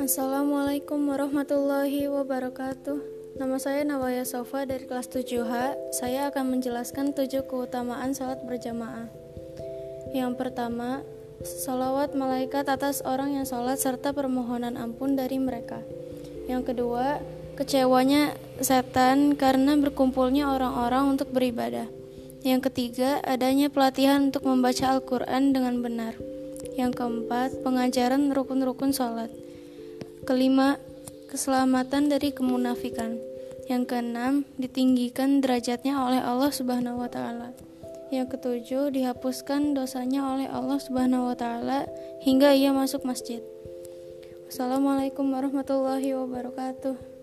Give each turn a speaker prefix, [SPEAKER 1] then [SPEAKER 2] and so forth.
[SPEAKER 1] Assalamualaikum warahmatullahi wabarakatuh. Nama saya Nawaya Sofa dari kelas 7H. Saya akan menjelaskan tujuh keutamaan salat berjamaah. Yang pertama, salawat malaikat atas orang yang salat serta permohonan ampun dari mereka. Yang kedua, kecewanya setan karena berkumpulnya orang-orang untuk beribadah. Yang ketiga, adanya pelatihan untuk membaca Al-Quran dengan benar. Yang keempat, pengajaran rukun-rukun salat. Kelima, keselamatan dari kemunafikan. Yang keenam, ditinggikan derajatnya oleh Allah Subhanahu wa taala. Yang ketujuh, dihapuskan dosanya oleh Allah Subhanahu wa taala hingga ia masuk masjid. Wassalamualaikum warahmatullahi wabarakatuh.